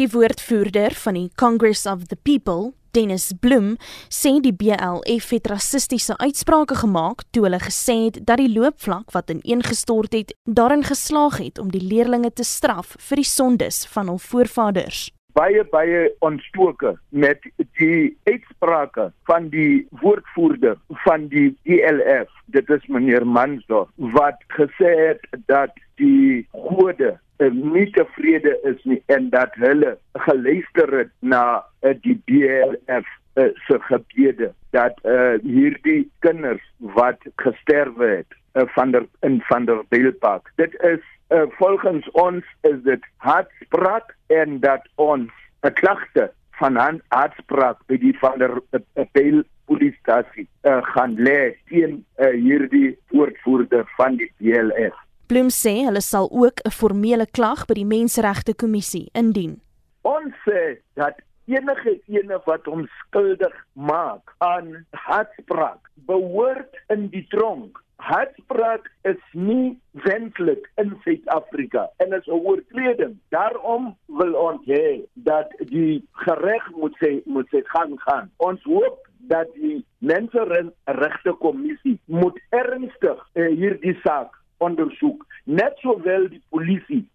Die woordvoerder van die Congress of the People, Dennis Bloem, sê die BLF het rassistiese uitsprake gemaak toe hulle gesê het dat die loopvlak wat ineengestort het, daarin geslaag het om die leerdlinge te straf vir die sondes van hul voorvaders. Baie baie ontstoke met die uitsprake van die woordvoerder van die DLF dit is meneer Mansdorf wat gesê het dat die gode nie tevrede is nie en dat hulle geluister het na uh, die uh, eh, se gebede dat uh, hierdie kinders wat gesterwe het uh, van der in van der Beelpark dit is uh, volgens ons is dit hartspraak en dat ons 'n klagte van hartspraak by die van der Beel polisiestasie uh, gaan lê teen uh, hierdie woordvoerder van die DLF Bloem sê hulle sal ook 'n formele klag by die Menseregte Kommissie indien. Ons sê dat enige ene wat hom skuldig maak aan hartspraak behoort in die tronk. Hartspraak is nie wenslik in Suid-Afrika en is 'n oortreding. Daarom wil ons hê dat die gereg moet sê moet sê gaan gaan. Ons hoop dat die Menseregte Kommissie moet ernstig uh, hierdie saak ondersoek, net sowel die polisie.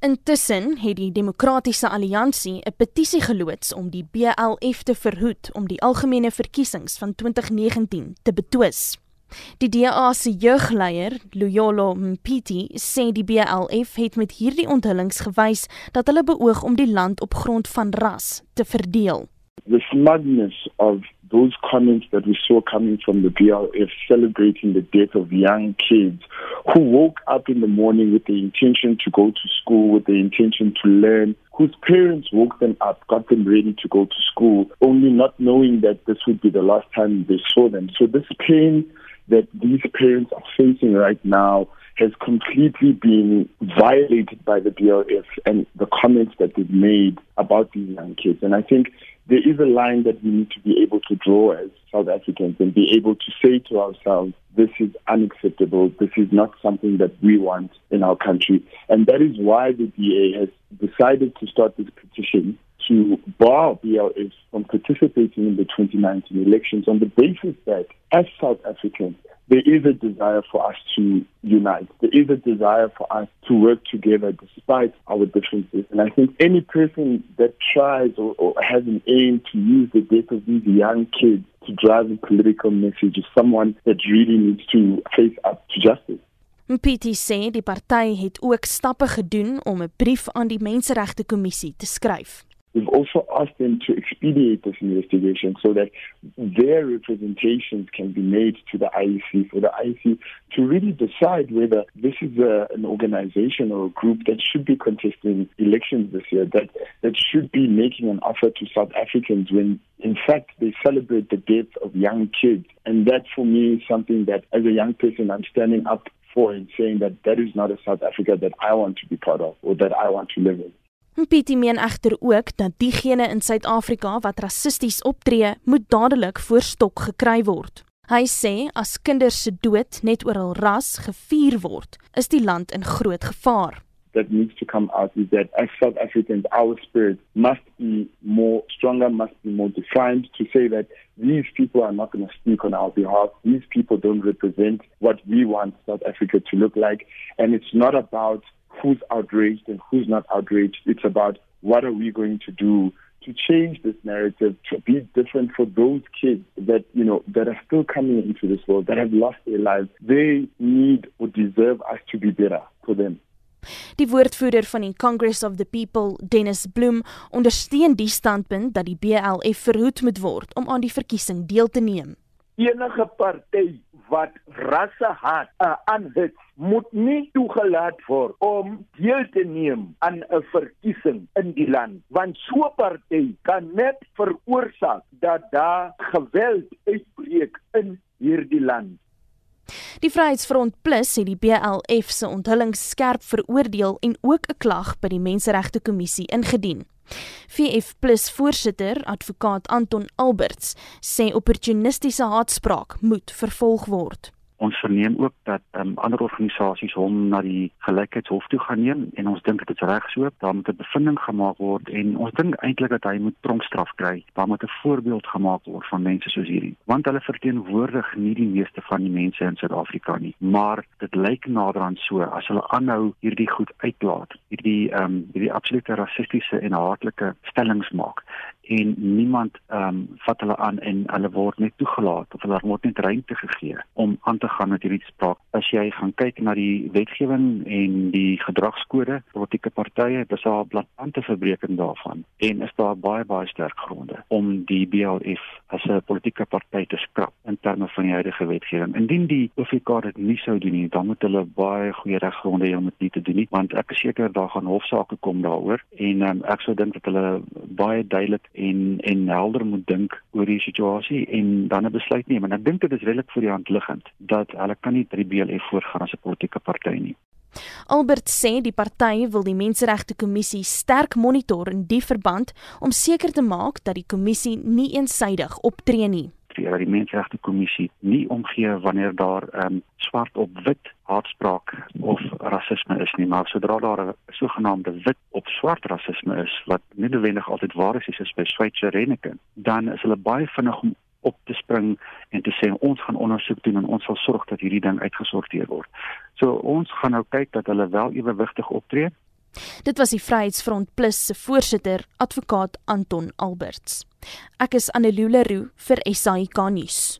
Intussen het die Demokratiese Alliansie 'n petisie geloods om die BLF te verhoed om die algemene verkiesings van 2019 te betwis. Die DA se jeugleier, Loyolo Mpiti, sê die BLF het met hierdie onthullings gewys dat hulle beoog om die land op grond van ras te verdeel. The smugness of those comments that we saw coming from the BLF celebrating the death of young kids who woke up in the morning with the intention to go to school, with the intention to learn, whose parents woke them up, got them ready to go to school, only not knowing that this would be the last time they saw them. So this pain that these parents are facing right now has completely been violated by the BLF and the comments that they've made about these young kids. And I think there is a line that we need to be able to draw as South Africans and be able to say to ourselves, this is unacceptable. This is not something that we want in our country. And that is why the DA has decided to start this petition to bar BLS from participating in the 2019 elections on the basis that as South Africans, there is a desire for us to unite. There is a desire for us to work together despite our differences. And I think any person that tries or, or has an aim to use the death of these young kids to drive a political message is someone that really needs to face up to justice. Mpiti sê die party het ook stappe gedoen om 'n brief aan die Menseregte Kommissie te skryf. We've also asked them to expedite this investigation so that their representations can be made to the IEC for the IEC to really decide whether this is a, an organization or a group that should be contesting elections this year, that, that should be making an offer to South Africans when, in fact, they celebrate the death of young kids. And that, for me, is something that, as a young person, I'm standing up for and saying that that is not a South Africa that I want to be part of or that I want to live in. Pietie meen egter ook dat diegene in Suid-Afrika wat rassisties optree, moet dadelik voor stok gekry word. Hy sê as kinders se dood net oor hul ras gevier word, is die land in groot gevaar. That needs to come out is that as South Africans, our spirit must be more stronger, must be more defined to say that these people are not going to speak on our behalf. These people don't represent what we want South Africa to look like. And it's not about who's outraged and who's not outraged. It's about what are we going to do to change this narrative to be different for those kids that you know that are still coming into this world that have lost their lives. They need or deserve us to be better for them. Die woordvoerder van die Congress of the People, Dennis Bloem, ondersteun die standpunt dat die BLF verhoed moet word om aan die verkiesing deel te neem. Enige party wat rassehaat uh, aanhit moet nie toegelaat word om deel te neem aan 'n verkiesing in die land want so 'n party kan net veroorsaak dat daar geweld uitbreek in hierdie land Die Vryheidsfront Plus het die BLF se onthullings skerp veroordeel en ook 'n klag by die Menseregte Kommissie ingedien. VF voorsitter, advokaat Anton Alberts, sê opportunistiese haatspraak moet vervolg word. Ons verneem ook dat um, ander organisasies hom na die gelykheidshof toe gaan neem en ons dink dit is reg so. Daar moet 'n bevinding gemaak word en ons dink eintlik dat hy moet tronkstraf kry. Daar moet 'n voorbeeld gemaak word van mense soos hierdie, want hulle verteenwoordig nie die meeste van die mense in Suid-Afrika nie, maar dit lyk nader aan so as hulle aanhou hierdie goed uitlaat, hierdie um, hierdie absolute rassistiese en haatlike stellings maak en niemand ehm um, vat hulle aan en hulle word net toegelaat of hulle word net ruimte gegee om aan te gaan met hierdie spraak. As jy gaan kyk na die wetgewing en die gedragskode politieke partye, dis al blaatante verbreeking daarvan en is daar baie baie sterk gronde om die BLF as 'n politieke party te skrap in terme van die huidige wetgewing. Indien die OFK dit nie sou doen nie, dan moet hulle baie goeie reggronde hê om dit nie te doen nie, want ek is seker daar gaan hofsaake kom daaroor en um, ek sou dink dat hulle baie duidelik en en helder moet dink oor die situasie en dan 'n besluit neem. En ek dink dit is redelik vir die hand liggend dat hulle kan nie die BLF voorgaan as 'n politieke party nie. Albert sê die party wil die Menseregte Kommissie sterk monitor in die verband om seker te maak dat die kommissie nie eensaidig optree nie dat die Menseregte Kommissie nie omgee wanneer daar um, swart op wit haatspraak of rasisme is nie, maar sodra daar 'n sogenaamde wit op swart rasisme is wat nie noodwendig altyd waar is, soos by Switzer Reneken, dan is hulle baie vinnig om op te spring en te sê ons gaan ondersoek doen en ons sal sorg dat hierdie ding uitgesorteer word. So ons gaan nou kyk dat hulle wel ewewigtig optree. Dit was die Vryheidsfront Plus se voorsitter, advokaat Anton Alberts. Ek is Annelule Roo vir SAK nuus.